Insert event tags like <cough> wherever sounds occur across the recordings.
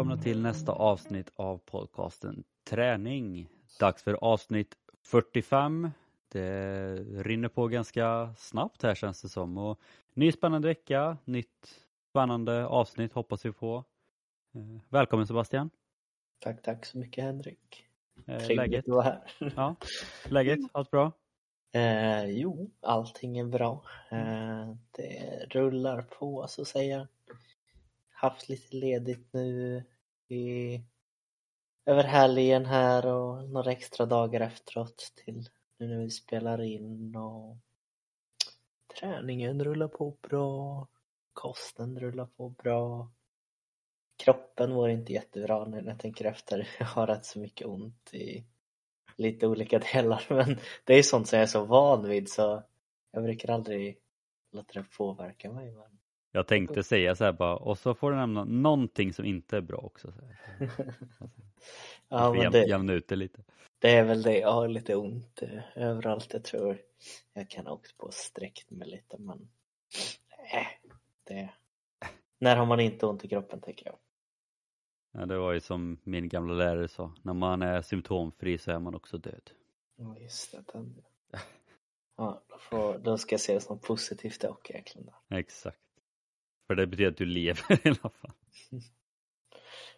Välkomna till nästa avsnitt av podcasten Träning. Dags för avsnitt 45. Det rinner på ganska snabbt här känns det som. Och ny spännande vecka, nytt spännande avsnitt hoppas vi på. Eh, välkommen Sebastian. Tack, tack så mycket Henrik. Eh, Trevligt att vara här. Ja, läget? Allt bra? Eh, jo, allting är bra. Eh, det rullar på så att säga. Haft lite ledigt nu i, över helgen här och några extra dagar efteråt till nu när vi spelar in och träningen rullar på bra. Kosten rullar på bra. Kroppen mår inte jättebra nu när jag tänker efter. <laughs> Jag har rätt så mycket ont i lite olika delar <laughs> men det är sånt som jag är så van vid så jag brukar aldrig låta det påverka mig. Men... Jag tänkte säga så här bara, och så får du nämna någonting som inte är bra också. <laughs> Ja, men det, jämna ut det lite. det är väl det, jag har lite ont eh, överallt. Jag tror jag kan ha åkt på sträckt mig lite men äh, det... När har man inte ont i kroppen tänker jag. Ja, det var ju som min gamla lärare sa, när man är symptomfri så är man också död. Ja just det, den. Ja, då, får, då ska jag se det som positivt dock egentligen. <laughs> Exakt. För det betyder att du lever <laughs> i alla fall.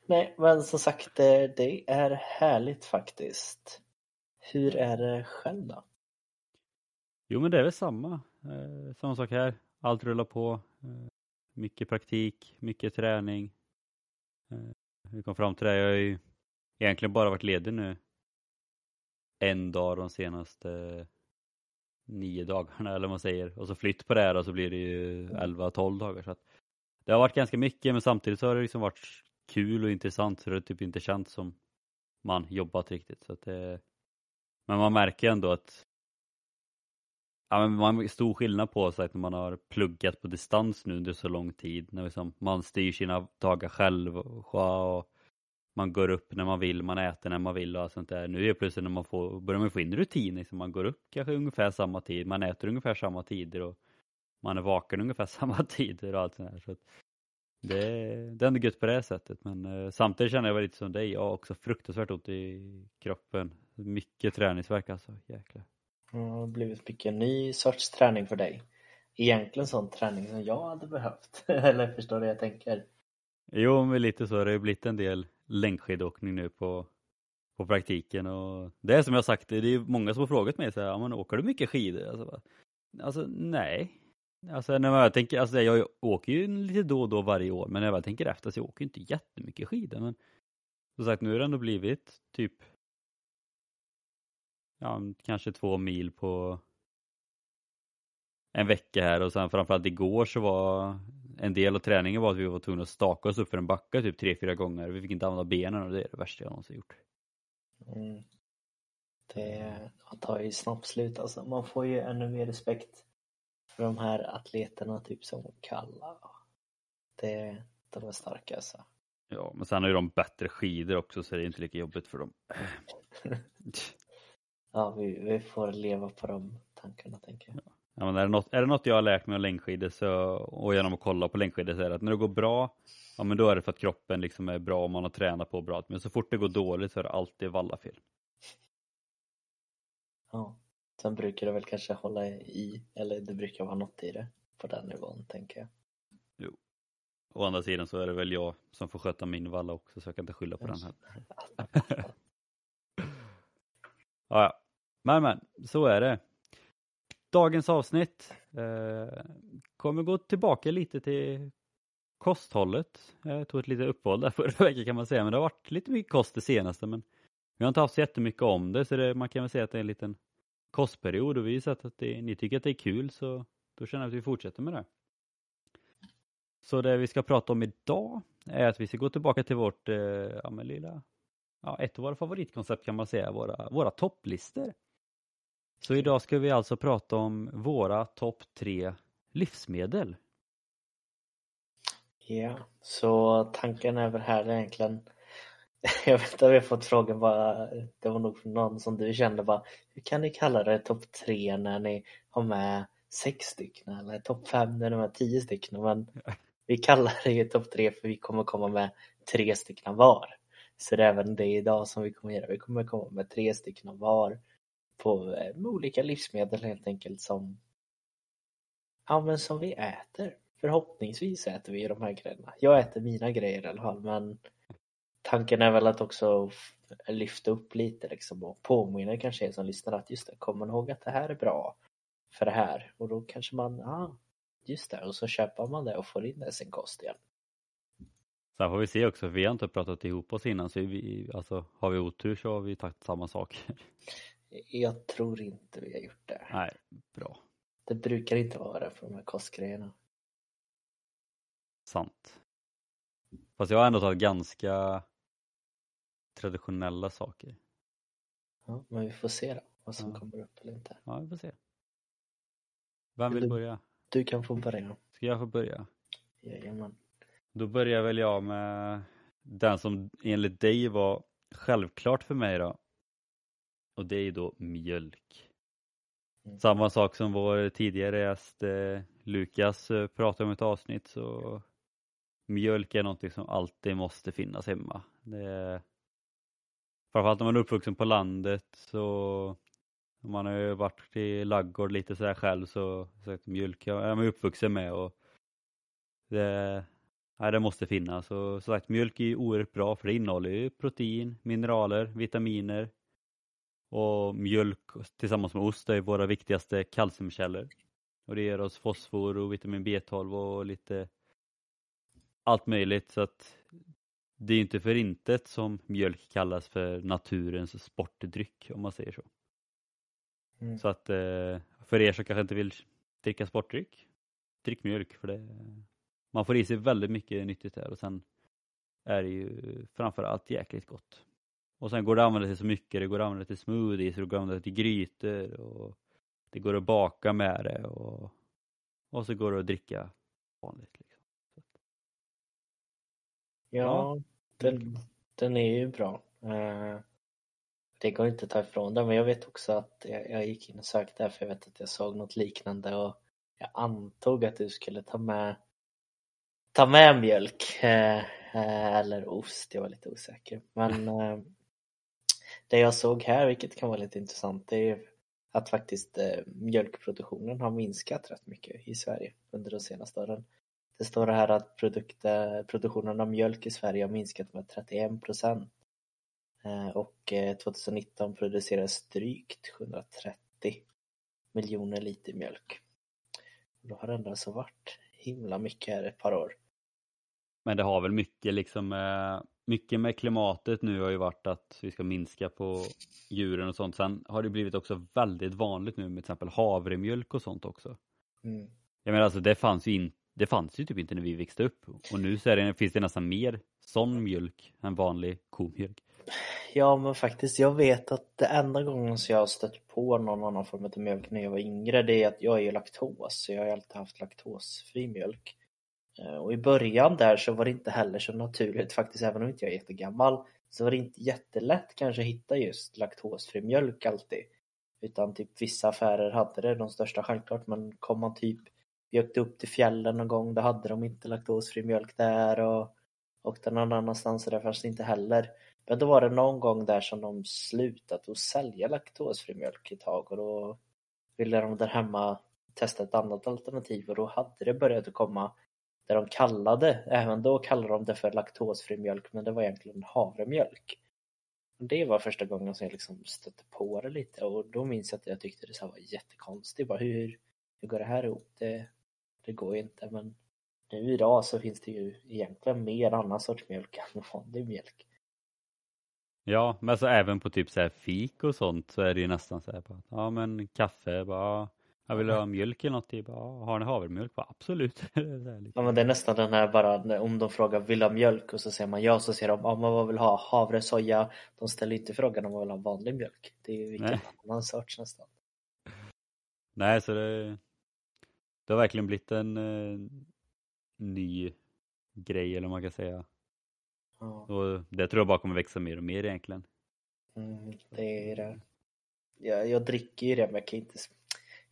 Nej, men som sagt, det, det är härligt faktiskt. Hur är det själv då? Jo men det är väl samma. Eh, samma sak här. Allt rullar på. Eh, mycket praktik, mycket träning. Eh, vi kom fram till det, jag har ju egentligen bara varit ledig nu en dag de senaste nio dagarna eller vad man säger. Och så flytt på det här och så blir det ju 11-12 dagar. Så att det har varit ganska mycket men samtidigt så har det liksom varit kul och intressant så det har typ inte känts som man jobbat riktigt. Så att det, men man märker ändå att ja, men man stor skillnad på sig när man har pluggat på distans nu under så lång tid. När liksom man styr sina dagar själv och, och man går upp när man vill, man äter när man vill och allt sånt där. Nu är plötsligt när man får, börjar man få in rutin, liksom. man går upp kanske ungefär samma tid, man äter ungefär samma tider och man är vaken ungefär <laughs> samma tider och allt sånt där. Så det, det är ändå gött på det sättet men eh, samtidigt känner jag väl lite som dig, jag har också fruktansvärt ont i kroppen. Mycket träningsvärk alltså, jäklar. Det har blivit mycket ny sorts träning för dig. Egentligen sån träning som jag hade behövt. <laughs> Eller förstår du vad jag tänker? Jo, men lite så. Det har ju blivit en del längdskidåkning nu på, på praktiken och det är som jag sagt, det är många som har frågat mig så här, ja, men åker du mycket skidor? Alltså, bara, alltså nej. Alltså när jag tänker, alltså jag åker ju lite då och då varje år, men när jag tänker efter så jag åker inte jättemycket skidor. Men som sagt, nu har det ändå blivit typ ja, kanske två mil på en vecka här och sen framförallt igår så var en del av träningen var att vi var tvungna att staka oss upp för en backe typ tre, fyra gånger. Vi fick inte använda benen och det är det värsta jag någonsin gjort. Mm. Det tar ju snabbt slut alltså. Man får ju ännu mer respekt för de här atleterna typ som Kalla. Det, de är starka alltså. Ja, men sen har ju de bättre skidor också så det är inte lika jobbigt för dem. <laughs> ja, vi, vi får leva på de tankarna tänker jag. Ja, men är, det något, är det något jag har lärt mig om längdskidor så, och genom att kolla på längdskidor så är det att när det går bra, ja men då är det för att kroppen liksom är bra och man har tränat på bra. Men så fort det går dåligt så är det alltid vallafel. Ja, sen brukar det väl kanske hålla i, eller det brukar vara något i det på den nivån tänker jag. Jo. Å andra sidan så är det väl jag som får sköta min valla också så jag kan inte skylla på den här. <laughs> ja, ja. Men men, så är det. Dagens avsnitt eh, kommer gå tillbaka lite till kosthållet. Jag tog ett litet uppehåll där förra veckan kan man säga, men det har varit lite mycket kost det senaste. Men vi har inte haft så jättemycket om det, så det, man kan väl säga att det är en liten kostperiod och vi har sett att det, ni tycker att det är kul, så då känner jag att vi fortsätter med det. Så det vi ska prata om idag är att vi ska gå tillbaka till vårt eh, ja, men lilla, ja, ett av våra favoritkoncept kan man säga, våra, våra topplistor. Så idag ska vi alltså prata om våra topp tre livsmedel. Ja, så tanken är väl här egentligen <laughs> jag vet att vi har fått frågan bara, det var nog från någon som du kände bara, hur kan ni kalla det topp tre när ni har med sex stycken eller topp fem när ni har med tio stycken? Men <laughs> Vi kallar det ju topp tre för vi kommer komma med tre stycken var. Så det är även det idag som vi kommer göra. Vi kommer komma med tre stycken var på eh, olika livsmedel helt enkelt som ja, men som vi äter. Förhoppningsvis äter vi de här grejerna. Jag äter mina grejer i alla fall men tanken är väl att också lyfta upp lite liksom och påminna kanske er som lyssnar att just det, kommer ihåg att det här är bra för det här och då kanske man, ja, ah, just det, och så köper man det och får in det i sin kost igen. Sen får vi se också, vi har inte pratat ihop oss innan så vi, alltså, har vi otur så har vi tagit samma saker. Jag tror inte vi har gjort det. Nej, bra. Det brukar inte vara det för de här kostgrejerna. Sant. Fast jag har ändå tagit ganska traditionella saker. Ja, men vi får se då vad som Ja. kommer upp eller inte. Ja, vi får se. Vem vill Du- börja? Du kan få börja. Ska jag få börja? Jajamän. Då börjar väl jag med den som enligt dig var självklart för mig då. Och det är då mjölk. Mm. Samma sak som vår tidigare gäst eh, Lukas eh, pratade om ett avsnitt så mjölk är någonting som alltid måste finnas hemma. Det är, framförallt när man är uppvuxen på landet så man har ju varit i laggård lite sådär själv så, så mjölk är man uppvuxen med och det, ja, det måste finnas. Och som sagt mjölk är ju oerhört bra för det innehåller ju protein, mineraler, vitaminer och mjölk tillsammans med ost är våra viktigaste kalciumkällor. Och det ger oss fosfor och vitamin B12 och lite allt möjligt så att det är inte för intet som mjölk kallas för naturens sportdryck om man säger så. Mm. Så att eh, för er som kanske inte vill dricka sportdryck, drick mjölk för det man får i sig väldigt mycket nyttigt där och sen är det ju framförallt jäkligt gott. Och sen går det att använda till så mycket, det går att använda till smoothies, det går att använda till grytor och det går att baka med det och, och så går det att dricka vanligt. Liksom. Ja, den, den är ju bra. Eh, Det går inte att ta ifrån den, men jag vet också att jag, jag gick in och sökte här för jag vet att jag såg något liknande och jag antog att du skulle ta med ta med mjölk eh, eh, eller ost, jag var lite osäker. Men <laughs> det jag såg här, vilket kan vara lite intressant, det är att faktiskt mjölkproduktionen har minskat rätt mycket i Sverige under de senaste åren. Det står här att produkt, eh, produktionen av mjölk i Sverige har minskat med 31 procent. Eh, Och eh, 2019 producerades drygt 730 miljoner liter mjölk. Då har det ändå alltså varit himla mycket här ett par år. Men det har väl mycket liksom med, mycket med klimatet nu har ju varit att vi ska minska på djuren och sånt. Sen har det blivit också väldigt vanligt nu med till exempel havremjölk och sånt också. Mm. Jag menar alltså det fanns ju, in, det fanns ju typ inte när vi växte upp och nu så är det, finns det nästan mer sån mjölk än vanlig komjölk. Ja men faktiskt, jag vet att det enda gången som jag har stött på någon annan form av mjölk när jag var yngre det är att jag är ju laktos, så jag har alltid haft laktosfri mjölk. Eh, och i början där så var det inte heller så naturligt faktiskt, även om inte jag är jättegammal, så var det inte jättelätt kanske att hitta just laktosfri mjölk alltid. Utan typ vissa affärer hade det, de största självklart, men kom man typ, vi åkte upp till fjällen någon gång, då hade de inte laktosfri mjölk där och åkte någon annanstans och där fanns det inte heller. Men då var det någon gång där som de slutat att sälja laktosfri mjölk ett tag och då ville de där hemma testa ett annat alternativ och då hade det börjat att komma där de kallade, även då kallade de det för laktosfri mjölk men det var egentligen havremjölk. Det var första gången som jag liksom stötte på det lite och då minns jag att jag tyckte det så här var jättekonstigt. Bara, hur, hur går det här ihop? Det, det går ju inte men nu idag så finns det ju egentligen mer annan sorts mjölk än vanlig mjölk. Ja, men så även på typ så här fik och sånt så är det ju nästan så här bara, ja men kaffe, bara, jag vill ha mjölk eller något, typ, ja, har ni havremjölk? Bara, absolut. <laughs> Ja men det är nästan den här bara om de frågar vill du ha mjölk och så säger man ja så säger de ja men vad vill ha havre, soja. De ställer inte frågan om man vill ha vanlig mjölk. Det är ju vilken Nej. annan sorts nästan. Nej, så det, det har verkligen blivit en eh, ny grej eller vad man kan säga. Ja, Och det tror jag bara kommer växa mer och mer egentligen. mm, det är det. Jag, jag dricker ju det men jag kan inte,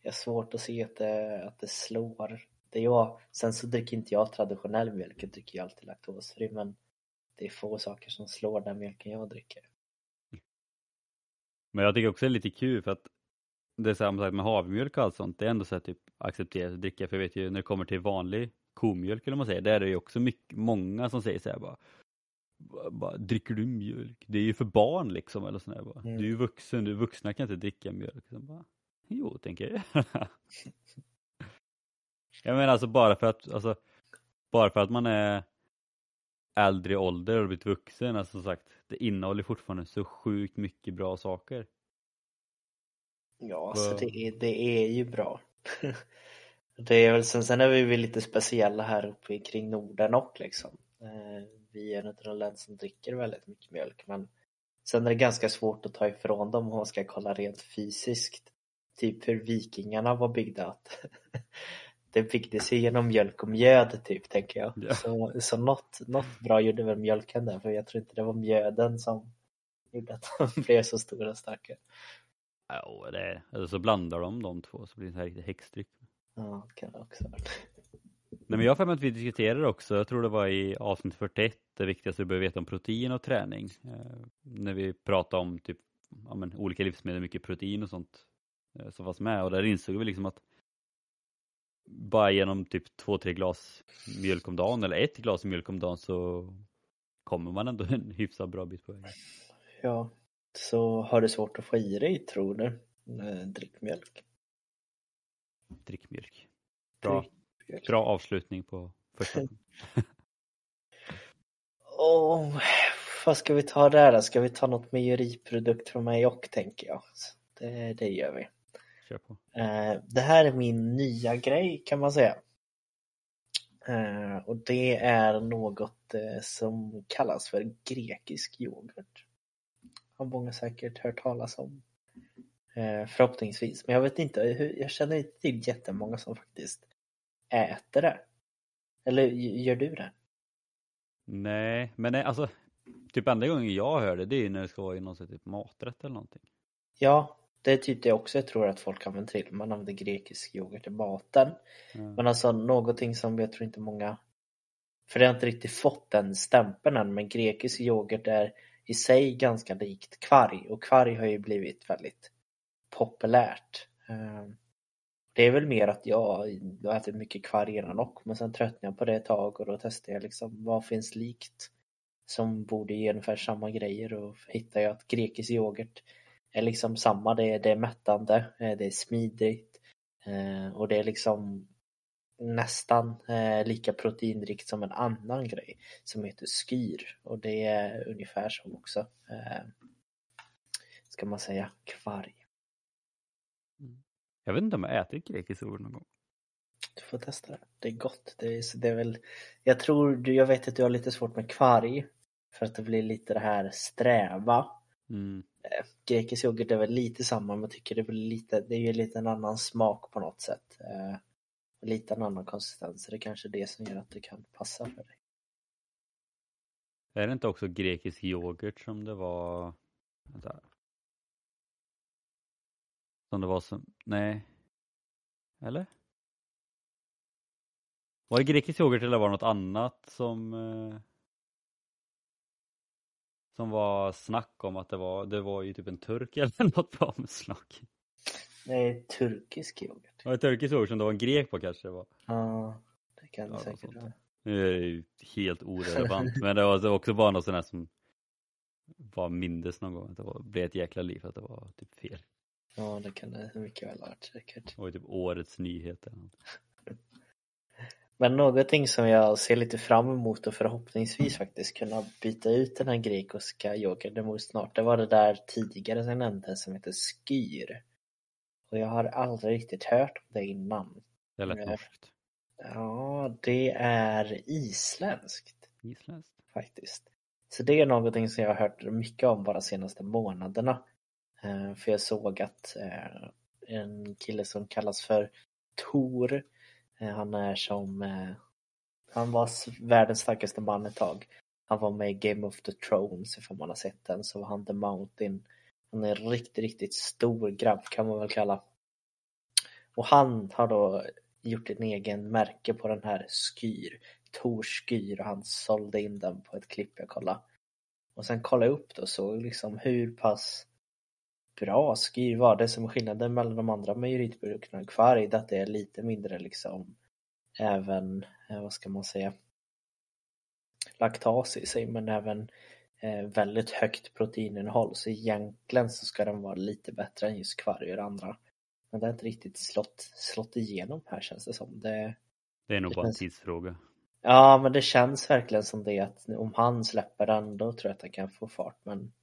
jag har svårt att se att det, att det slår Det är jag. Sen så dricker inte jag traditionell mjölk, jag dricker ju alltid laktosfri men det är få saker som slår den mjölken jag dricker. Men jag tycker också det är lite kul för att det är samma sak med havremjölk och allt sånt, det är ändå så här typ accepterat att dricka för jag vet ju när det kommer till vanlig komjölk eller man säger, där är det ju också mycket, många som säger så här bara, bara dricker du mjölk? Det är ju för barn liksom eller sådär bara. Mm. Du är ju vuxen, du vuxna kan inte dricka mjölk. Så bara, jo, tänker jag. <laughs> jag menar alltså bara för att, alltså, bara för att man är äldre i ålder och blivit vuxen, alltså som sagt, det innehåller fortfarande så sjukt mycket bra saker. Ja, alltså Vad- det är, det är ju bra. <laughs> det är väl, sen, sen är vi väl lite speciella här uppe kring Norden och liksom. Eh, vi är en av de länder som dricker väldigt mycket mjölk men sen är det ganska svårt att ta ifrån dem om man ska kolla rent fysiskt. Typ hur vikingarna var byggda. Att <laughs> det byggdes ju genom mjölk och mjöd typ tänker jag. Ja. Så, så något, något bra gjorde väl mjölken där för jag tror inte det var mjöden som gjorde att <laughs> de blev så stora och starka. Ja, det är, eller så blandar de de två så blir det så här riktigt häxdryck. Ja, kan det också vara. Nej men jag har för mig att vi diskuterade också, jag tror det var i avsnitt 41, det viktigaste du behöver veta om protein och träning. Eh, när vi pratade om typ ja, men, olika livsmedel, mycket protein och sånt eh, som fanns med och där insåg vi liksom att bara genom typ två, tre glas mjölk om dagen eller ett glas mjölk om dagen så kommer man ändå <laughs> en hyfsat bra bit på vägen. Ja, så har du svårt att få i dig tror du? Eh, Drick mjölk. Drick mjölk. Bra, Drick bra avslutning på första. <laughs> Åh, vad ska vi ta där då? Ska vi ta något mejeriprodukt från mig och tänker jag. Det, det gör vi. Kör på. Eh, Det här är min nya grej kan man säga. Eh, Och det är något som kallas för grekisk yoghurt. Har många säkert hört talas om. Eh, Förhoppningsvis, men jag vet inte, jag känner inte till jättemånga som faktiskt äter det. Eller gör du det? Nej, men nej, alltså typ enda gången jag hör det, det är ju när det ska vara i någon typ maträtt eller någonting. Ja, det är typ det också jag tror att folk använder till. Man använder grekisk yoghurt i maten. Ja. Men alltså någonting som jag tror inte många för det har inte riktigt fått den stämpeln än men grekisk yoghurt är i sig ganska likt kvarg och kvarg har ju blivit väldigt populärt. Ehm, det är väl mer att jag jag har ätit mycket kvarg innan och men sen tröttnade jag på det ett tag och då testade jag liksom vad finns likt som borde ge ungefär samma grejer och hittade jag att grekisk yoghurt är liksom samma. Det är, det är mättande, eh, det är smidigt eh, och det är liksom nästan eh, lika proteinrikt som en annan grej som heter skyr och det är ungefär som också eh, ska man säga kvarg. Jag vet inte om jag ätit grekisk yoghurt någon gång. Du får testa det. Det är gott. Det är, så det är väl, jag tror, du- jag vet att du har lite svårt med kvarg för att det blir lite det här sträva. Mm. Grekisk yoghurt är väl lite samma men jag tycker det väl lite, det är ju lite en annan smak på något sätt. Eh, lite en annan konsistens. Det är kanske är det som gör att det kan passa för dig. Är det inte också grekisk yoghurt som det var vänta. Som det var som, nej. Eller? Var det grekisk yoghurt eller var det något annat som eh, som var snack om att det var, det var ju typ en turk <laughs> eller något på omslaget. Nej, turkisk yoghurt. Det turkisk yoghurt som det var en grek på kanske det var? Ja, det kan det Ja, säkert vara. Nu är det ju helt orelevant men det var också bara något sånt här som var mindes någon gång det var, blev ett jäkla liv att det var typ fel. Ja, det kan det mycket väl ha varit säkert. Det var typ årets nyhet eller något. Men någonting som jag ser lite fram emot och förhoppningsvis faktiskt kunna byta ut den här grekiska yoghurten mot snart. Det var det där tidigare som jag nämnde som heter skyr. Och jag har aldrig riktigt hört om det innan. Det lät norskt. Ja, det är isländskt Isländskt. faktiskt. Så det är någonting som jag har hört mycket om bara senaste månaderna. Eh, För jag såg att eh, en kille som kallas för Tor, eh, han är som, han var världens starkaste man ett tag. Han var med i Game of the Thrones, ifall man har sett den, så var han The Mountain. Han är en riktigt, riktigt stor grabb kan man väl kalla. Och han har då gjort en egen märke på den här Skyr, Tors Skyr och han sålde in den på ett klipp jag kollade. Och sen kollade jag upp det och såg liksom hur pass bra Skyr var. Det som är skillnaden mellan de andra mejeriprodukterna kvar är att det är lite mindre liksom även, eh, vad ska man säga, laktas i sig men även väldigt högt proteininnehåll så egentligen så ska den vara lite bättre än just kvarg och det andra. Men det har inte riktigt slått, slått igenom här känns det som. Det, Det är nog Det bara en tidsfråga. ja men det känns verkligen som det att om han släpper den då tror jag att det kan få fart men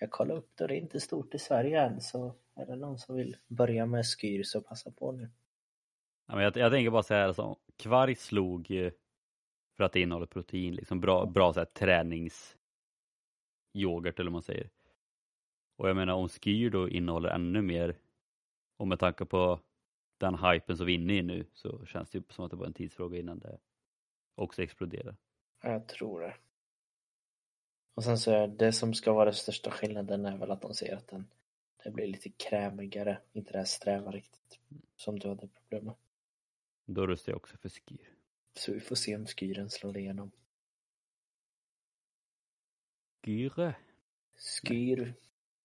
jag kollar upp det och det är inte stort i Sverige än så är det någon som vill börja med skyr så passa på nu. Ja, men jag, jag tänker bara så här, alltså, kvarg slog eh, för att det innehåller protein, liksom bra, bra så här, träningsyoghurt eller vad man säger. Och jag menar om skyr då innehåller ännu mer, och med tanke på den hypen som vi är inne i nu så känns det ju som att det var en tidsfråga innan det också exploderar. Ja, Jag tror det. Och sen så är det som ska vara den största skillnaden är väl att de ser att den det blir lite krämigare, inte det här sträva riktigt som du hade problem med. Då röstar jag också för skyr. Så vi får se om skyren slår igenom. Skyr. Skyr.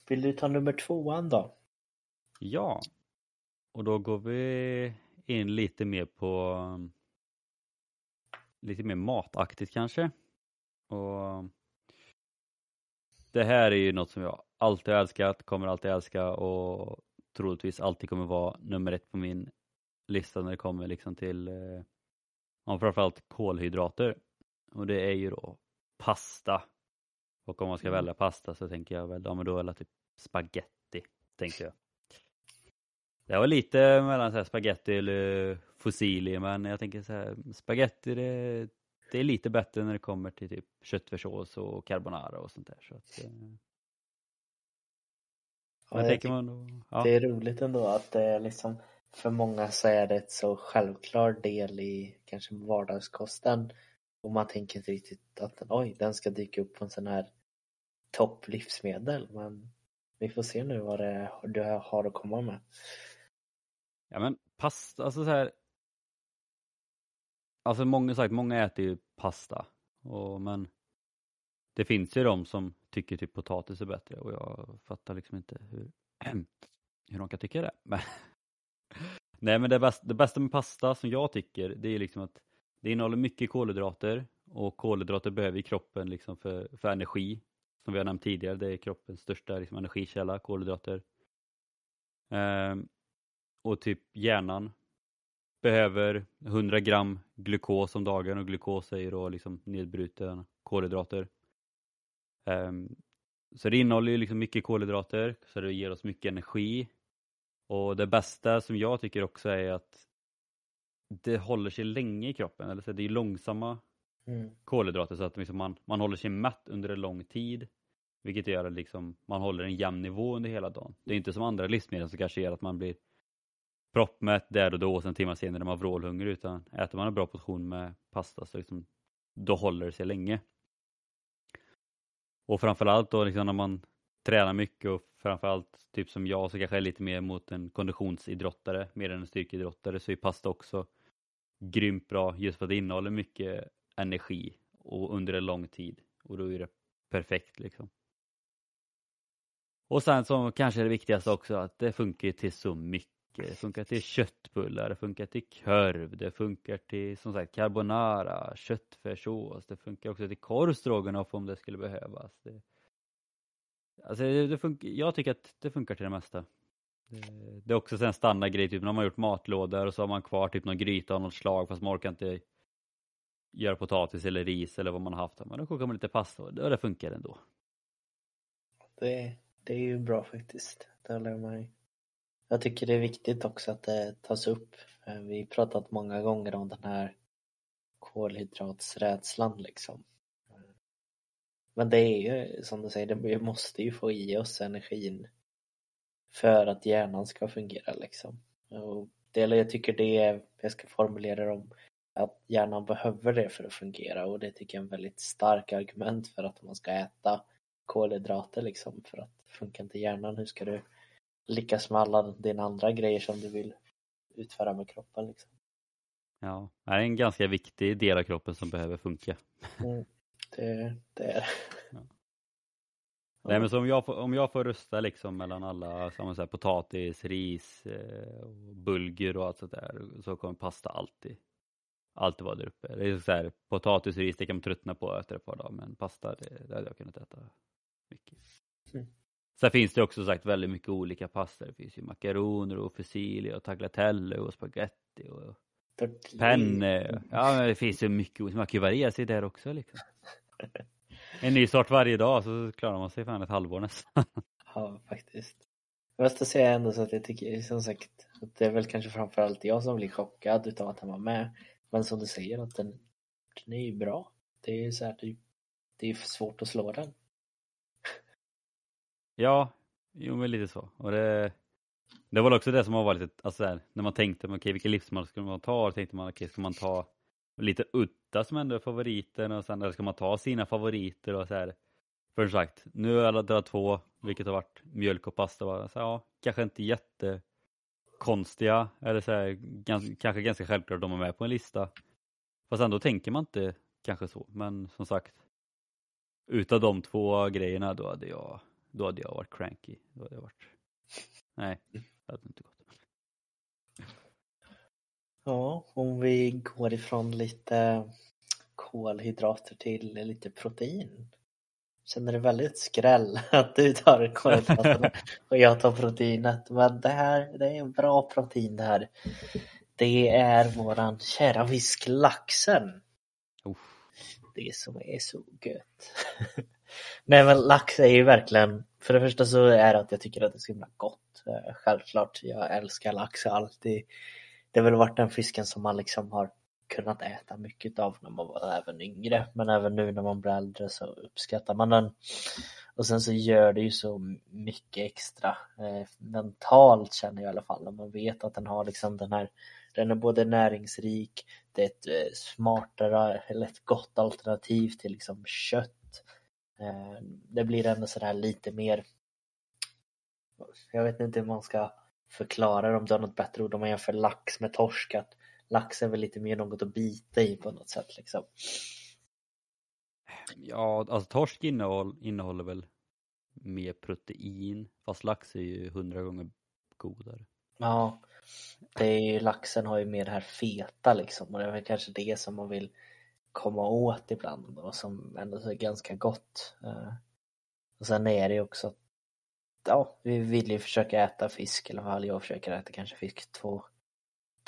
Vill du ta nummer tvåan då? Ja. Och då går vi in lite mer på lite mer mataktigt kanske. Och det här är ju något som jag alltid har älskat, kommer alltid älska och troligtvis alltid kommer vara nummer ett på min lista när det kommer liksom till eh, framförallt kolhydrater. Och det är ju då pasta. Och om man ska Mm. välja pasta så tänker jag väl, ja men då det typ spaghetti, tänker jag. Det var lite mellan så här spaghetti eller fusilli men jag tänker så här spaghetti det, det är lite bättre när det kommer till typ köttfärssås och carbonara och sånt där. Så att, eh, Ja, tänker man då, ja, Det är roligt ändå att det är liksom för många så är det ett så självklar del i kanske vardagskosten och man tänker inte riktigt att oj, den ska dyka upp på en sån här topplivsmedel men vi får se nu vad det är du har att komma med. ja men pasta, alltså så här. Alltså många sagt, många äter ju pasta. Och, men det finns ju de som tycker typ potatis är bättre och jag fattar liksom inte hur, <clears throat> hur de kan tycka det. Men <laughs> Nej men det, bästa, det bästa med pasta som jag tycker det är liksom att det innehåller mycket kolhydrater och kolhydrater behöver ju kroppen liksom för, för energi. Som vi har nämnt tidigare, det är kroppens största liksom, energikälla, kolhydrater. Ehm, och typ hjärnan behöver 100 gram glukos om dagen och glukos är ju då liksom nedbruten kolhydrater. Ehm, så det innehåller ju liksom mycket kolhydrater så det ger oss mycket energi. Och det bästa som jag tycker också är att det håller sig länge i kroppen. Eller så det är långsamma Mm. kolhydrater så att liksom man, man håller sig mätt under en lång tid. Vilket gör att liksom man håller en jämn nivå under hela dagen. Det är inte som andra livsmedel som kanske gör att man blir proppmätt där och då och sen timmar senare är man vrålhungrig utan äter man en bra portion med pasta så liksom, då håller det sig länge. Och framförallt då liksom när man tränar mycket och framförallt typ som jag så kanske är lite mer mot en konditionsidrottare mer än en styrkeidrottare så är pasta också grymt bra just för att det innehåller mycket energi och under en lång tid och då är det perfekt liksom. Och sen som kanske är det viktigaste också att det funkar till så mycket. Det funkar till köttbullar, det funkar till korv, det funkar till som sagt carbonara, köttfärssås, det funkar också till korvstroganoff om det skulle behövas. Det, alltså det, det funkar, jag tycker att det funkar till det mesta. Det, det är också en standardgrej, typ när man har gjort matlådor och så har man kvar typ någon gryta av något slag fast man orkar inte göra potatis eller ris eller vad man har haft. Men då kokar man lite pasta och det funkar ändå. Det, det är ju bra faktiskt. Det håller jag med. Jag tycker det är viktigt också att det tas upp. Eh, vi har pratat många gånger om den här kolhydratsrädslan liksom. Men det är ju som du säger, det- vi måste ju få i oss energin för att hjärnan ska fungera liksom. Och det, jag tycker det är, jag ska formulera det om att hjärnan behöver det för att fungera och det tycker jag är en väldigt stark argument för att man ska äta kolhydrater liksom för att funkar inte hjärnan hur ska du lyckas med alla dina andra grejer som du vill utföra med kroppen liksom. Ja, det är en ganska viktig del av kroppen som behöver funka. Mm, det, det är. Nej men så om jag, får, om jag får rösta liksom mellan alla, man säger, potatis, ris, eh, och bulgur och allt sånt där så kommer pasta alltid, alltid vara där uppe. Det är så här, potatis, ris, det kan man tröttna på efter ett par dagar men pasta, det, det hade jag kunnat äta mycket. Mm. Sen finns det också sagt väldigt mycket olika pastor. Det finns ju makaroner och fusilli och tagliatelle och spaghetti och penne. Ja men det finns ju mycket, man kan ju variera sig där också liksom. <laughs> <laughs> En ny sort varje dag så klarar man sig fan ett halvår nästan. <laughs> Ja, faktiskt. Jag måste säga ändå så att jag tycker som sagt att det är väl kanske framförallt jag som blir chockad utav att han var med. Men som du säger att den, den är ju bra. Det är ju så här, det, det är svårt att slå den. <laughs> Ja, jo men lite så. Och det, det var också det som har varit lite, alltså här, när man tänkte, okej vilka livsmedel ska man ta? Då tänkte man, okej ska man ta lite udda som ändå är favoriten och sen eller ska man ta sina favoriter och så här. För som sagt, nu har alla dragit två, vilket har varit mjölk och pasta. Bara. Så, ja, kanske inte jättekonstiga eller så här, gans, kanske ganska självklart de är med på en lista. Fast ändå tänker man inte kanske så. Men som sagt, utav de två grejerna då hade jag, då hade jag varit cranky. Då hade jag varit... Nej, det hade inte gått. Ja, om vi går ifrån lite kolhydrater till lite protein. Känner det väldigt skräll <laughs> att du tar kolhydraterna och jag tar proteinet. Men det här, det är bra protein det här. Det är våran kära fisk laxen. Det som är så gött. <laughs> Nej men lax är ju verkligen, för det första så är det att jag tycker att det är så himla gott. Eh, Självklart, jag älskar lax alltid. Det har väl varit den fisken som man liksom har kunnat äta mycket av när man var även yngre. Men även nu när man blir äldre så uppskattar man den. Och sen så gör det ju så mycket extra eh, mentalt känner jag i alla fall. När man vet att den har liksom den här, den är både näringsrik, det är ett eh, smartare eller ett gott alternativ till liksom kött. Eh, det blir ändå sådär lite mer jag vet inte hur man ska förklara det om du har något bättre ord om man jämför lax med torsk. Att lax är väl lite mer något att bita i på något sätt liksom. Ja, alltså torsk innehåll, innehåller väl mer protein, fast lax är ju hundra gånger godare. Ja, det är ju, laxen har ju mer det här feta liksom och det är väl kanske det som man vill komma åt ibland och som ändå är ganska gott. Eh, Och sen är det ju också att ja, vi vill ju försöka äta fisk i alla fall. Jag försöker äta kanske fisk två,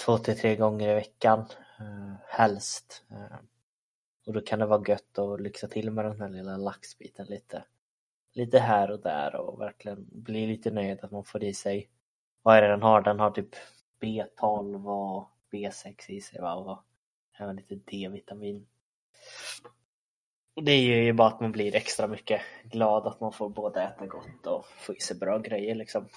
två till tre gånger i veckan. eh, helst. Eh, och då kan det vara gött att lyxa till med den här lilla laxbiten lite. Lite här och där och verkligen bli lite nöjd att man får i sig. Vad är det den har? Den har typ B12 och B6 i sig va? Och även lite D-vitamin. Det gör ju bara att man blir extra mycket glad att man får både äta gott och få i sig bra grejer liksom.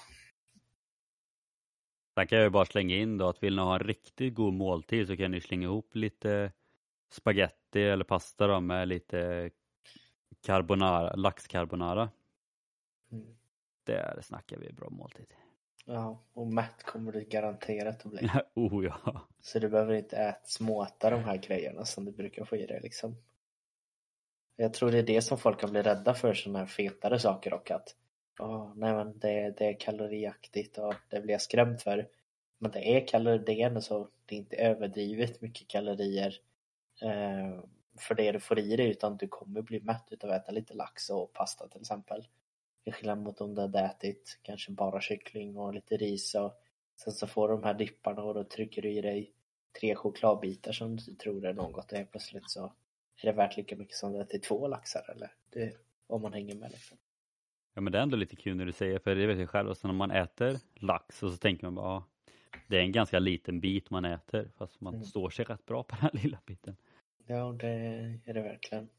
Sen kan jag ju bara slänga in då att vill ni ha en riktigt god måltid så kan ni slänga ihop lite spaghetti eller pasta då med lite carbonara, laxcarbonara. Mm. Där snackar vi bra måltid. Ja, och mätt kommer du garanterat att bli. <laughs> oh ja. Så du behöver inte äta småta de här grejerna som du brukar få i dig liksom. Jag tror det är det som folk kan bli rädda för, sådana här fetare saker och att oh, nej men det, det är kaloriaktigt och det blir jag skrämd för. Men det är kalorier, det är ändå så, det är inte överdrivet mycket kalorier eh, för det du får i dig utan du kommer bli mätt utav att äta lite lax och pasta till exempel. I skillnad mot om du hade ätit kanske bara kyckling och lite ris och sen så får du de här dipparna och då trycker du i dig tre chokladbitar som du tror är något och helt plötsligt så är det värt lika mycket som det är till två laxar eller? Det, om man hänger med liksom. Ja men det är ändå lite kul när du säger för det vet jag själv. Och sen om man äter lax och så tänker man bara ja, det är en ganska liten bit man äter fast man Mm. står sig rätt bra på den här lilla biten. Ja, det är det verkligen.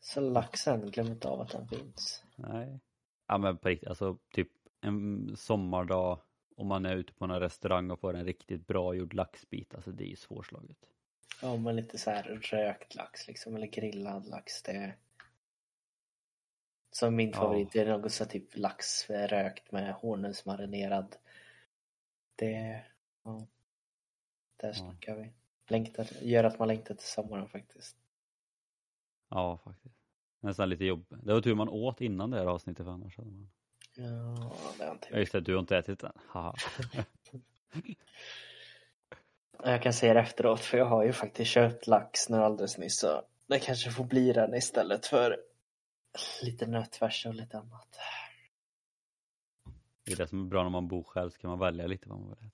Så laxen, glöm inte av att den finns. Nej. Ja men på riktigt, alltså typ en sommardag om man är ute på en restaurang och får en riktigt bra gjord laxbit, alltså det är ju svårslaget. Ja, men lite så här rökt lax liksom, eller grillad lax. Det. Som min Ja. favorit, det är något så typ lax rökt med honungsmarinerad. Det, ja. Där Ja. snackar vi. Längtar, gör att man längtar till sommaren faktiskt. Ja, faktiskt. Nästan lite jobb. Det var tur man åt innan det här avsnittet för annars hade man... Ja, det har inte Ja, just det, du har inte ätit än. <laughs> Haha. Jag kan säga det efteråt för jag har ju faktiskt köpt lax nu alldeles nyss så det kanske får bli den istället för lite nötfärs och lite annat. Det är det som är bra när man bor själv, så kan man välja lite vad man vill äta.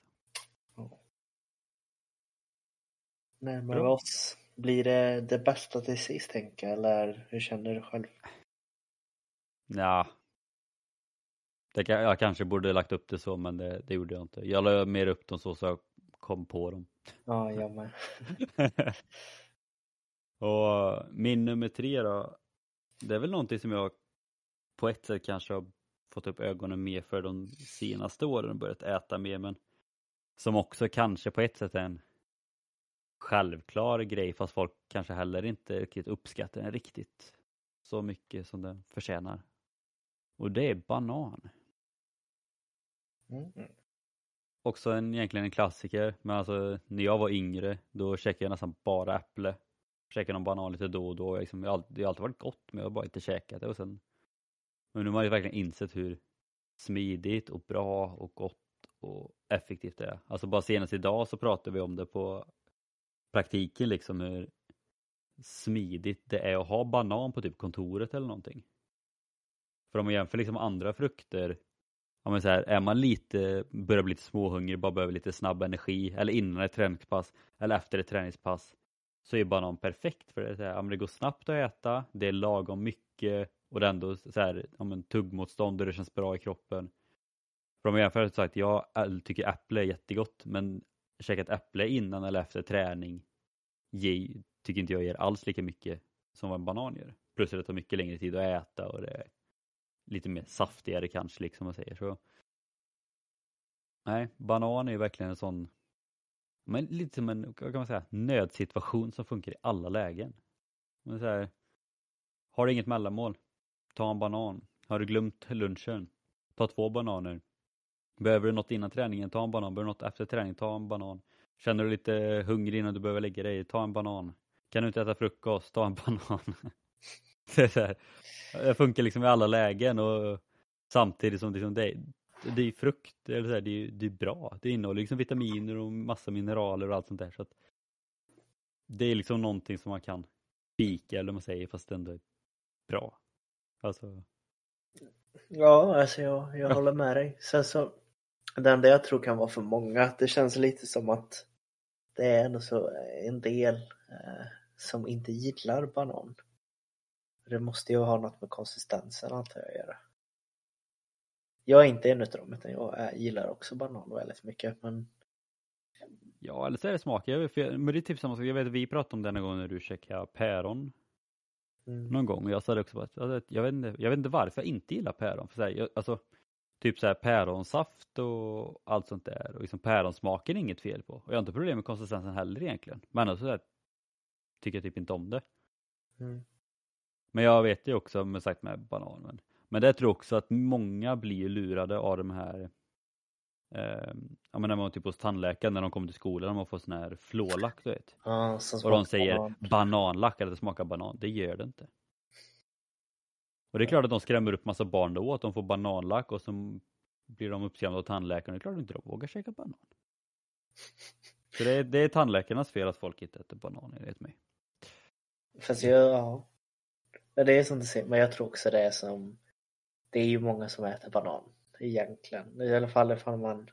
Närmare Bra. oss. Blir det det bästa till sist tänker jag eller hur känner du själv? Ja. Det, kan- jag kanske borde lagt upp det så, men det, det gjorde jag inte. Jag la mer upp dem så, så jag kom på dem. Ja, jag med. <laughs> och min nummer tre då, det är väl någonting som jag på ett sätt kanske har fått upp ögonen mer för de senaste åren och börjat äta mer, men som också kanske på ett sätt är en självklar grej, fast folk kanske heller inte riktigt uppskattar den riktigt så mycket som den förtjänar. Och det är banan. Mm. Också en, egentligen en klassiker, men alltså när jag var yngre då käkade jag nästan bara äpple. Käkade någon banan lite då och då. Liksom, jag det har alltid varit gott men jag har bara inte käkat det. Och sen, men nu har man ju verkligen insett hur smidigt och bra och gott och effektivt det är. Alltså bara senast idag så pratade vi om det på praktiken liksom hur smidigt det är att ha banan på typ kontoret eller någonting. För om man jämför liksom andra frukter ja, men så här, är man lite, börjar bli lite småhungrig, bara behöver lite snabb energi eller innan ett träningspass eller efter ett träningspass så är banan perfekt för det, så här, ja, men det går snabbt att äta, det är lagom mycket och det är ändå så här, ja, men tuggmotstånd och det känns bra i kroppen. För om jag jämför så sagt, jag tycker äpple är jättegott men käka ett äpple innan eller efter träning ge, tycker inte jag ger alls lika mycket som vad en banan gör. Plus att det tar mycket längre tid att äta och det lite mer saftigare kanske liksom man säger så. Nej, banan är ju verkligen en sån men lite som en, vad kan man säga, nödsituation som funkar i alla lägen. Men så här, har du inget mellanmål? Ta en banan. Har du glömt lunchen? Ta två bananer. Behöver du något innan träningen? Ta en banan. Behöver du något efter träning? Ta en banan. Känner du lite hungrig innan du behöver lägga dig? Ta en banan. Kan du inte äta frukost? Ta en <laughs> banan. <laughs> det, är så här, det funkar liksom i alla lägen och samtidigt som liksom det, det är frukt, eller så här, det, är, det är bra. Det innehåller liksom vitaminer och massa mineraler och allt sånt där. Så att det är liksom någonting som man kan fika eller man säger fast det ändå är bra. Alltså, Ja, alltså jag, jag <laughs> håller med dig. Sen så, det enda jag tror kan vara för många, det känns lite som att det är ändå så en del eh, som inte gillar banan. Det måste ju ha något med konsistensen antar jag att göra. Jag är inte en utav dem utan jag gillar också banan väldigt mycket men ja, eller så är det smaken. Jag vet, men det är typ samma sak. Jag vet att vi pratade om det en gång när du käkade päron mm, någon gång och jag sa det också bara, alltså, jag, vet inte, jag vet inte varför jag inte gillar päron. För så här, jag, alltså, typ så här päronsaft och allt sånt där och liksom päronsmaken är inget fel på. Och jag har inte problem med konsistensen heller egentligen. Men ändå så där, tycker jag typ inte om det. mm, Men jag vet ju också med sagt med bananen. Men det tror jag också att många blir lurade av de här eh, ja men när man var typ hos tandläkaren när de kommer till skolan och man får sån här flålack du vet. ja, Och de säger banan. bananlack eller det smakar banan. Det gör det inte. Och det är klart att de skrämmer upp massa barn då att de får bananlack och så blir de uppskrämda av tandläkaren. Det är klart att inte de vågar käka banan. Så det är, det är tandläkarnas fel att folk inte äter banan enligt mig. Fast jag, ja. Men det är som du säger, men jag tror också det är som Det är ju många som äter banan egentligen. I alla fall ifall man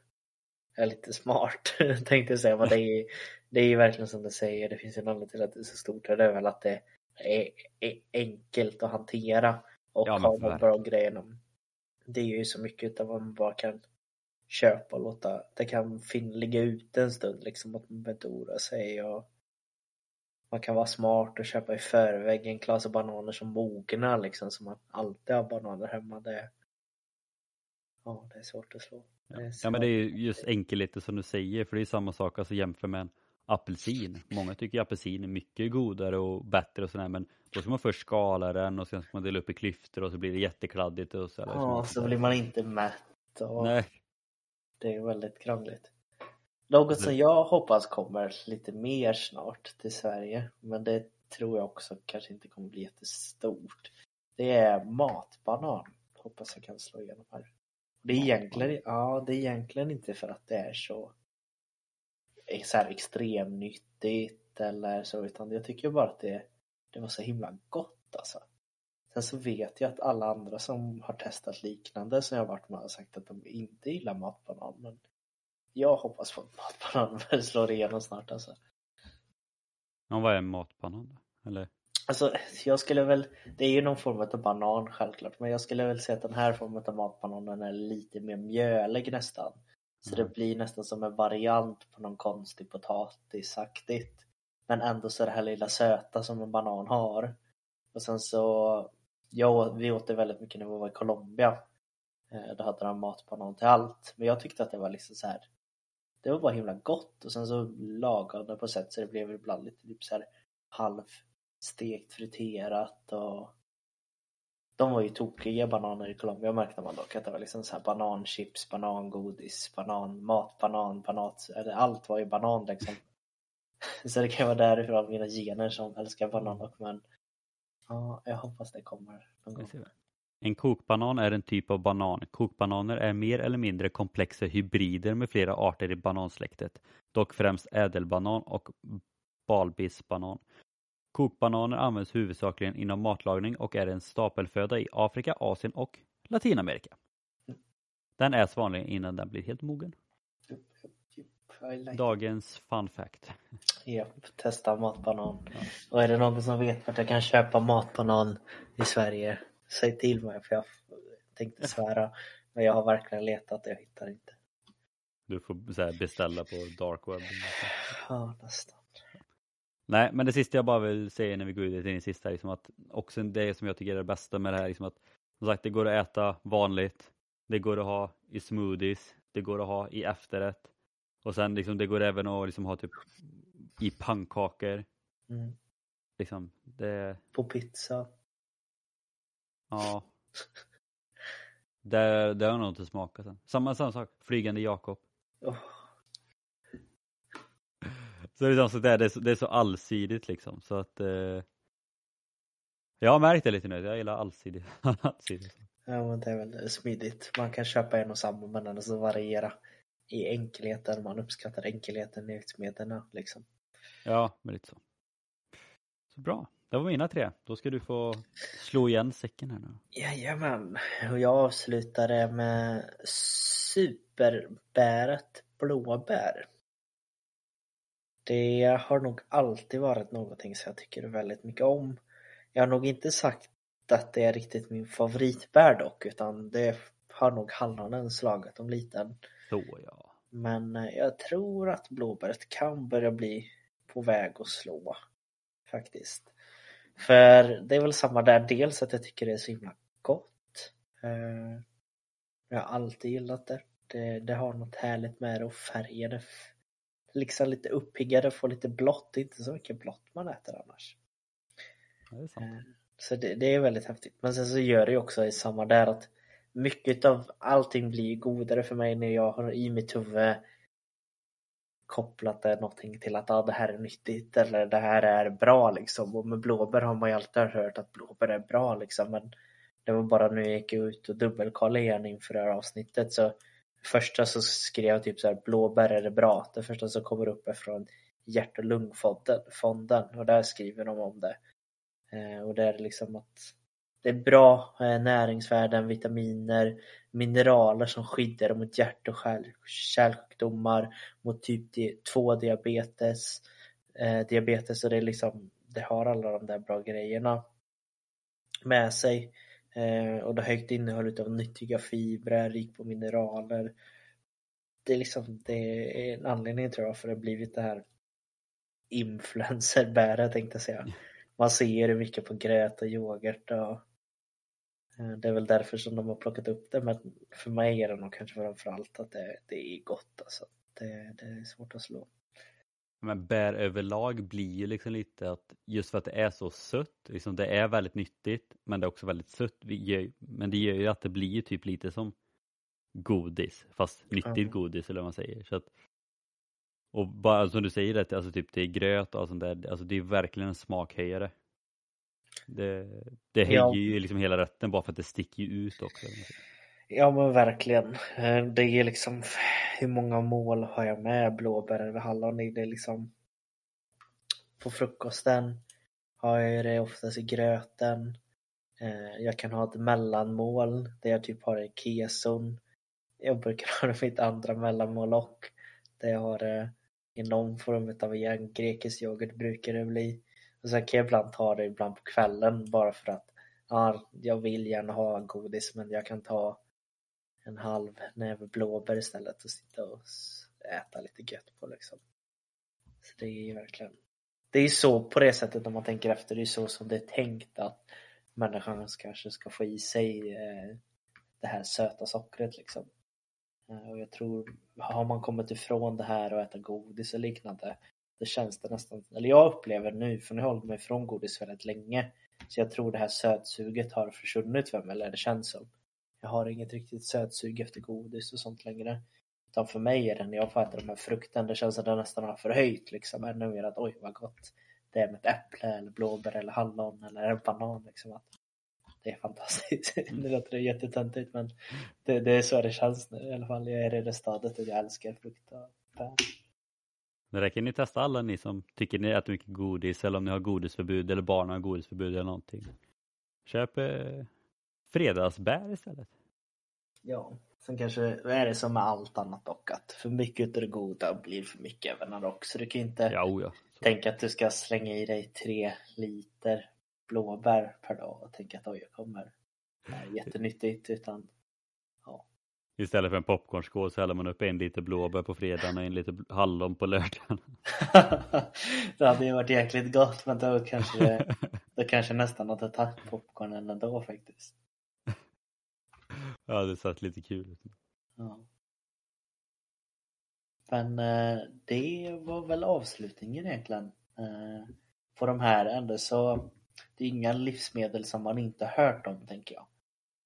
är lite smart <laughs> tänkte jag säga. Men det är, det är ju verkligen som du säger, det finns en anledning till att det är så stort det är väl att det är, är enkelt att hantera och Ja, ha de bra grejerna. Det är ju så mycket av vad man bara kan köpa och låta, det kan fin- ligga ute en stund liksom att man behöver inte oroa sig och man kan vara smart och köpa i förväg en klase bananer som mognar liksom så man alltid har bananer hemma. Det, ja, det är svårt att slå. Ja men det är just enkelheten som du säger för det är samma sak alltså jämför med en apelsin. Många tycker apelsin är mycket godare och bättre och sådär men då ska man först skala den och sen ska man dela upp i klyftor och så blir det jättekladdigt och så. Ja, så blir man inte mätt och Nej, det är väldigt krångligt. Något som jag hoppas kommer lite mer snart till Sverige, men det tror jag också kanske inte kommer bli jättestort. Det är matbanan. Hoppas jag kan slå igenom här. Det är egentligen, ja, det är egentligen inte för att det är så, så här extremnyttigt eller så, utan jag tycker bara att det, det var så himla gott alltså. Sen så vet jag att alla andra som har testat liknande som jag varit med har sagt att de inte gillar matbanan, men jag hoppas på att matbanan <laughs> slår igenom snart alltså. Ja, vad är matbanan då? Eller? Alltså, jag skulle väl, det är ju någon form av banan självklart, men jag skulle väl säga att den här formen av matbananen är lite mer mjölig nästan. Så Mm. det blir nästan som en variant på någon konstig potatisaktigt. Men ändå så det här lilla söta som en banan har. Och sen så, jag, vi åt det väldigt mycket när vi var i Colombia. Eh, Då hade de matbanan till allt. Men jag tyckte att det var liksom så här. Det var bara himla gott och sen så lagade de på sätt så det blev ibland lite typ så här halvstekt friterat och de var ju tokiga bananer i Colombia märkte man dock att det var liksom så här bananchips, banangodis, banan, matbanan, banat, allt var ju banan liksom. <laughs> Så det kan vara därifrån mina gener som älskar banan och men ja, jag hoppas det kommer någon gång. En kokbanan är en typ av banan. Kokbananer är mer eller mindre komplexa hybrider med flera arter i banansläktet, dock främst ädelbanan och balbisbanan. Kokbananer används huvudsakligen inom matlagning och är en stapelföda i Afrika, Asien och Latinamerika. Den äts vanligen innan den blir helt mogen. Like Dagens fun fact. Ja, testa matbanan. Ja. Och är det någon som vet vart jag kan köpa matbanan i Sverige, säg till mig för jag tänkte svära. Men jag har verkligen letat och jag hittar inte. Du får beställa på dark web. Ja, nästan. Nej, men det sista jag bara vill säga när vi går vidare till din sista, liksom att också det som jag tycker är det bästa med det här, liksom att som sagt, det går att äta vanligt, det går att ha i smoothies, det går att ha i efterrätt och sen liksom, det går även att liksom ha typ i pannkakor. Mm. Liksom, det, På pizza. Ja. Det, det har nog inte smakat sen. Samma, samma sak, Flygande Jakob. Oh, Så det är, så där, det, är så, det är så allsidigt liksom så att eh, Jag har märkt det lite nu, jag gillar allsidigt. <laughs> allsidigt. ja, men det är väl smidigt. Man kan köpa en och samma men så variera i enkelheten. Man uppskattar enkelheten i utmedlen liksom. Ja, men lite så. Så bra, det var mina tre. Då ska du få slå igen säcken här nu. Jajamän, och jag avslutade med superbäret blåbär. Det har nog alltid varit någonting som jag tycker väldigt mycket om. Jag har nog inte sagt att det är riktigt min favoritbär dock, utan det har nog hallonen slagit om liten. Så ja. Men eh, jag tror att blåbäret kan börja bli på väg att slå. Faktiskt. För det är väl samma där, dels att jag tycker det är så himla gott. Eh, Jag har alltid gillat det. Det, det har något härligt med det och färgen är liksom lite uppiggare, får lite blått. Det är inte så mycket blått man äter annars. Det. Eh, Så det, det är väldigt häftigt. Men sen så gör det ju också i samma där att mycket av allting blir godare för mig när jag har i mitt huvud kopplat det någonting till att ah, det här är nyttigt eller det här är bra liksom. Och med blåbär har man ju alltid hört att blåbär är bra liksom. Men det var bara nu jag gick ut och dubbelkollade igen inför det här avsnittet så första så skrev jag typ så här blåbär är det bra. Det första som kommer upp är från hjärt och lungfonden och där skriver de om det. Eh, och det är liksom att det är bra eh, näringsvärden, vitaminer, mineraler som skyddar mot hjärt och kärl- kärlsjukdomar, mot typ 2 diabetes, eh, diabetes och det är liksom, det har alla de där bra grejerna med sig. Eh, och det har högt innehåll av nyttiga fibrer, rik på mineraler. Det är liksom, det är en anledning tror jag för det har blivit det här influencerbäret tänkte jag säga. Man ser det mycket på gröt och yoghurt och det är väl därför som de har plockat upp det men för mig är det nog kanske framförallt att det, det är gott alltså. Det, det är svårt att slå. Men bär överlag blir ju liksom lite att just för att det är så sött, liksom det är väldigt nyttigt men det är också väldigt sött. Men det gör ju att det blir typ lite som godis, fast nyttigt Ja. godis eller vad man säger. Så att Och bara som du säger, det, alltså typ det är gröt och sånt där, alltså det är verkligen en smakhöjare. Det, det höjer Ja. ju liksom hela rätten bara för att det sticker ut också. Ja men verkligen. Eh, Det är liksom hur många mål har jag med blåbär eller hallon i? Det är liksom på frukosten har jag det oftast i gröten. Eh, Jag kan ha ett mellanmål där jag typ har det i keson. Jag brukar <laughs> ha det mitt andra mellanmål och där jag har det i någon form av igen. Grekisk yoghurt brukar det bli. Och sen kan jag ibland ta det ibland på kvällen bara för att ja, jag vill gärna ha godis men jag kan ta en halv näve blåbär istället och sitta och äta lite gött på liksom. Så det är ju verkligen Det är ju så på det sättet när man tänker efter, det är så som det är tänkt att människan kanske ska få i sig eh, det här söta sockret liksom. Eh, och jag tror, har man kommit ifrån det här och äta godis och liknande det känns det nästan, eller jag upplever nu, för nu har jag hållit mig ifrån godis väldigt länge så jag tror det här sötsuget har försvunnit för mig, eller det känns som. Jag har inget riktigt sötsug efter godis och sånt längre. Utan för mig är det när jag får äta de här frukten, det känns som att det nästan har förhöjt liksom. Ännu mer att oj vad gott det är med ett äpple eller blåbär eller hallon eller en banan liksom. Att det är fantastiskt. <laughs> Det låter jättetöntigt men det, det är så det känns nu i alla fall. Jag är i det stadiet att jag älskar frukt och bär. Men det kan ni testa alla ni som tycker ni äter mycket godis eller om ni har godisförbud eller barn har godisförbud eller någonting. Köp eh, fredagsbär istället. Ja, sen kanske är det som med allt annat dock att för mycket av det goda blir för mycket även det också. Du kan ju inte Ja, ja. Så. tänka att du ska slänga i dig tre liter blåbär per dag och tänka att oj, jag kommer. Det är jättenyttigt utan Istället för en popcornskål så häller man upp en liter blåbär på fredagen och en liter hallon på lördagen. <laughs> det hade ju varit jäkligt gott men då kanske det, <laughs> då kanske nästan hade tagit popcornen ändå faktiskt. ja, det satt lite kul ut. Ja. Men eh, det var väl avslutningen egentligen. Eh, på de här ändå så det är inga livsmedel som man inte hört om tänker jag.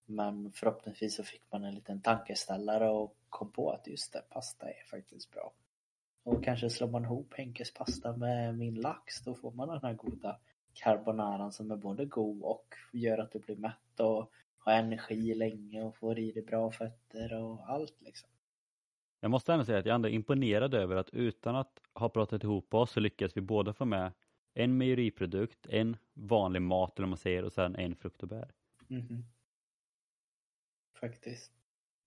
Men förhoppningsvis så fick man en liten tankeställare och kom på att just det, pasta är faktiskt bra. Och kanske slår man ihop Henkes pasta med min lax då får man den här goda carbonaran som är både god och gör att du blir mätt och har energi länge och får i dig bra fötter och allt liksom. Jag måste ändå säga att jag ändå är imponerad över att utan att ha pratat ihop oss så lyckas vi båda få med en mejeriprodukt, en vanlig mat eller man säger och sen en frukt och bär. Mhm. Faktiskt.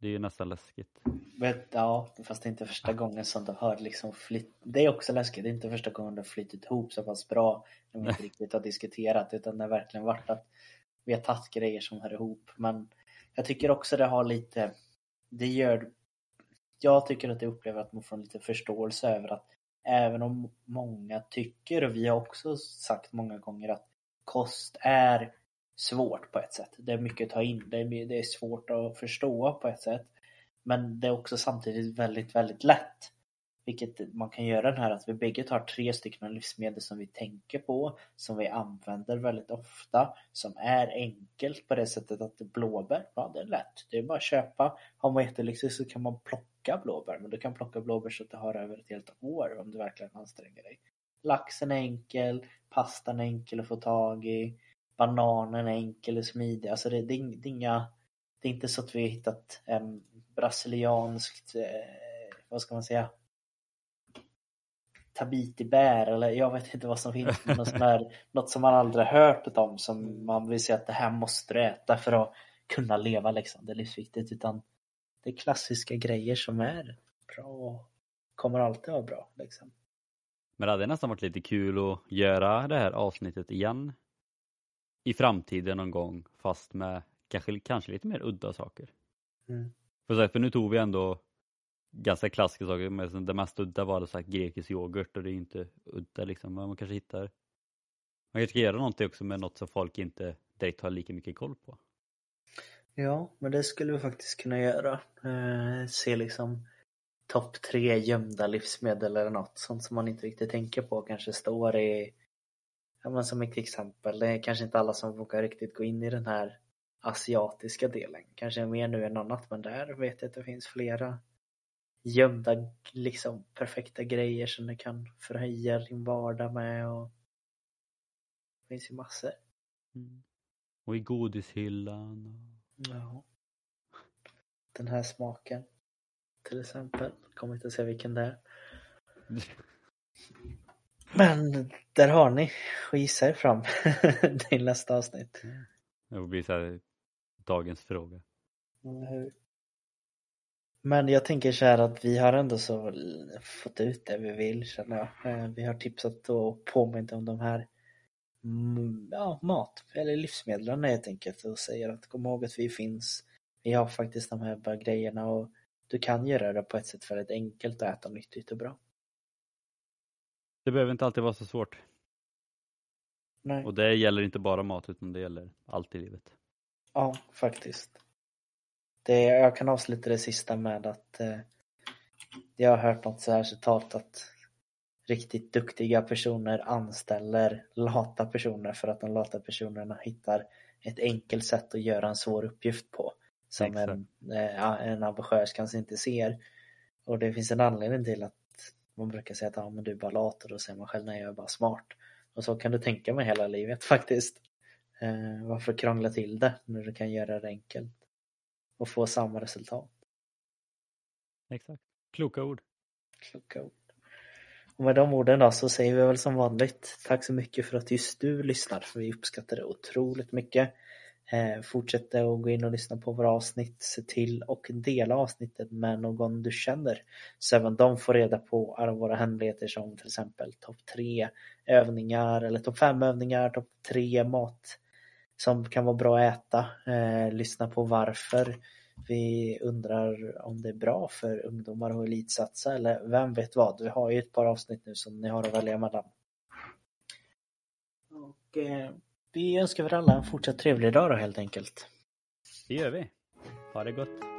Det är ju nästan läskigt. Vet, ja, fast det är inte första gången som det har liksom flytt... Det är också läskigt, det är inte första gången det har flyttit ihop så pass bra när vi inte riktigt har diskuterat utan det har verkligen varit att vi har tagit grejer som hör ihop. Men jag tycker också det har lite... Det gör... Jag tycker att jag upplever att man får lite förståelse över att även om många tycker, och vi har också sagt många gånger att kost är svårt på ett sätt. Det är mycket att ta in, det är, det är svårt att förstå på ett sätt. Men det är också samtidigt väldigt, väldigt lätt. Vilket man kan göra den här att vi bägge tar tre stycken livsmedel som vi tänker på, som vi använder väldigt ofta, som är enkelt på det sättet att blåbär, ja det är lätt. Det är bara att köpa. Har man jättelyxigt så kan man plocka blåbär, men du kan plocka blåbär så att du har över ett helt år om du verkligen anstränger dig. Laxen är enkel, pastan är enkel att få tag i, bananen är enkel och smidig. Alltså det, det, det är inga, det är inte så att vi har hittat en brasilianskt, eh, vad ska man säga, tabitibär eller jag vet inte vad som finns. Men något, här, <laughs> något som man aldrig hört om som man vill säga att det här måste du äta för att kunna leva liksom. Det är livsviktigt. Utan det är klassiska grejer som är bra kommer alltid vara bra liksom. Men det hade nästan varit lite kul att göra det här avsnittet igen i framtiden någon gång fast med kanske, kanske lite mer udda saker. Mm. För, så här, för nu tog vi ändå ganska klassiska saker, men det mest udda var det sagt grekisk yoghurt och det är inte udda liksom, men man kanske hittar man kanske ska göra någonting också med något som folk inte direkt har lika mycket koll på. Ja, men det skulle vi faktiskt kunna göra. Eh, se liksom topp tre gömda livsmedel eller något sånt som man inte riktigt tänker på kanske står i Ja men som ett exempel, det är kanske inte alla som vågar riktigt gå in i den här asiatiska delen. Kanske mer nu än annat men där vet jag att det finns flera gömda liksom perfekta grejer som du kan förhöja din vardag med och det finns ju massor. Mm. Och i godishyllan. Ja. Den här smaken till exempel. Kommer inte att säga vilken det är. <laughs> Men där har ni och gissa er fram <laughs> till nästa avsnitt. Det blir så här dagens fråga. Hur? Men jag tänker så här att vi har ändå så fått ut det vi vill känner jag. Eh, Vi har tipsat och påmint om de här mm, ja, mat eller livsmedlen helt enkelt och säger att kom ihåg att vi finns. Vi har faktiskt de här bara grejerna och du kan göra det på ett sätt väldigt enkelt och äta nyttigt och bra. Det behöver inte alltid vara så svårt. Nej. Och det gäller inte bara mat utan det gäller allt i livet. Ja, faktiskt. Det, jag kan avsluta det sista med att eh, jag har hört något så här citat att riktigt duktiga personer anställer lata personer för att de lata personerna hittar ett enkelt sätt att göra en svår uppgift på. Som en, eh, en ambitiös kanske inte ser. Och det finns en anledning till att man brukar säga att ja, men du är bara lat och då säger man själv nej jag är bara smart. Och så kan du tänka med hela livet <laughs> faktiskt. Eh, varför krångla till det när du kan göra det enkelt och få samma resultat? Exakt. Kloka ord. Kloka ord. Och med de orden då så säger vi väl som vanligt tack så mycket för att just du lyssnar för vi uppskattar det otroligt mycket. Eh, Fortsätt att gå in och lyssna på våra avsnitt. Se till och dela avsnittet med någon du känner. Så även de får reda på alla våra hemligheter som till exempel topp tre övningar eller topp fem övningar, topp tre mat som kan vara bra att äta. Eh, lyssna på varför vi undrar om det är bra för ungdomar att elitsatsa eller vem vet vad. Vi har ju ett par avsnitt nu som ni har att välja mellan. Och eh, vi önskar väl alla en fortsatt trevlig dag då helt enkelt. Det gör vi. Ha det gott.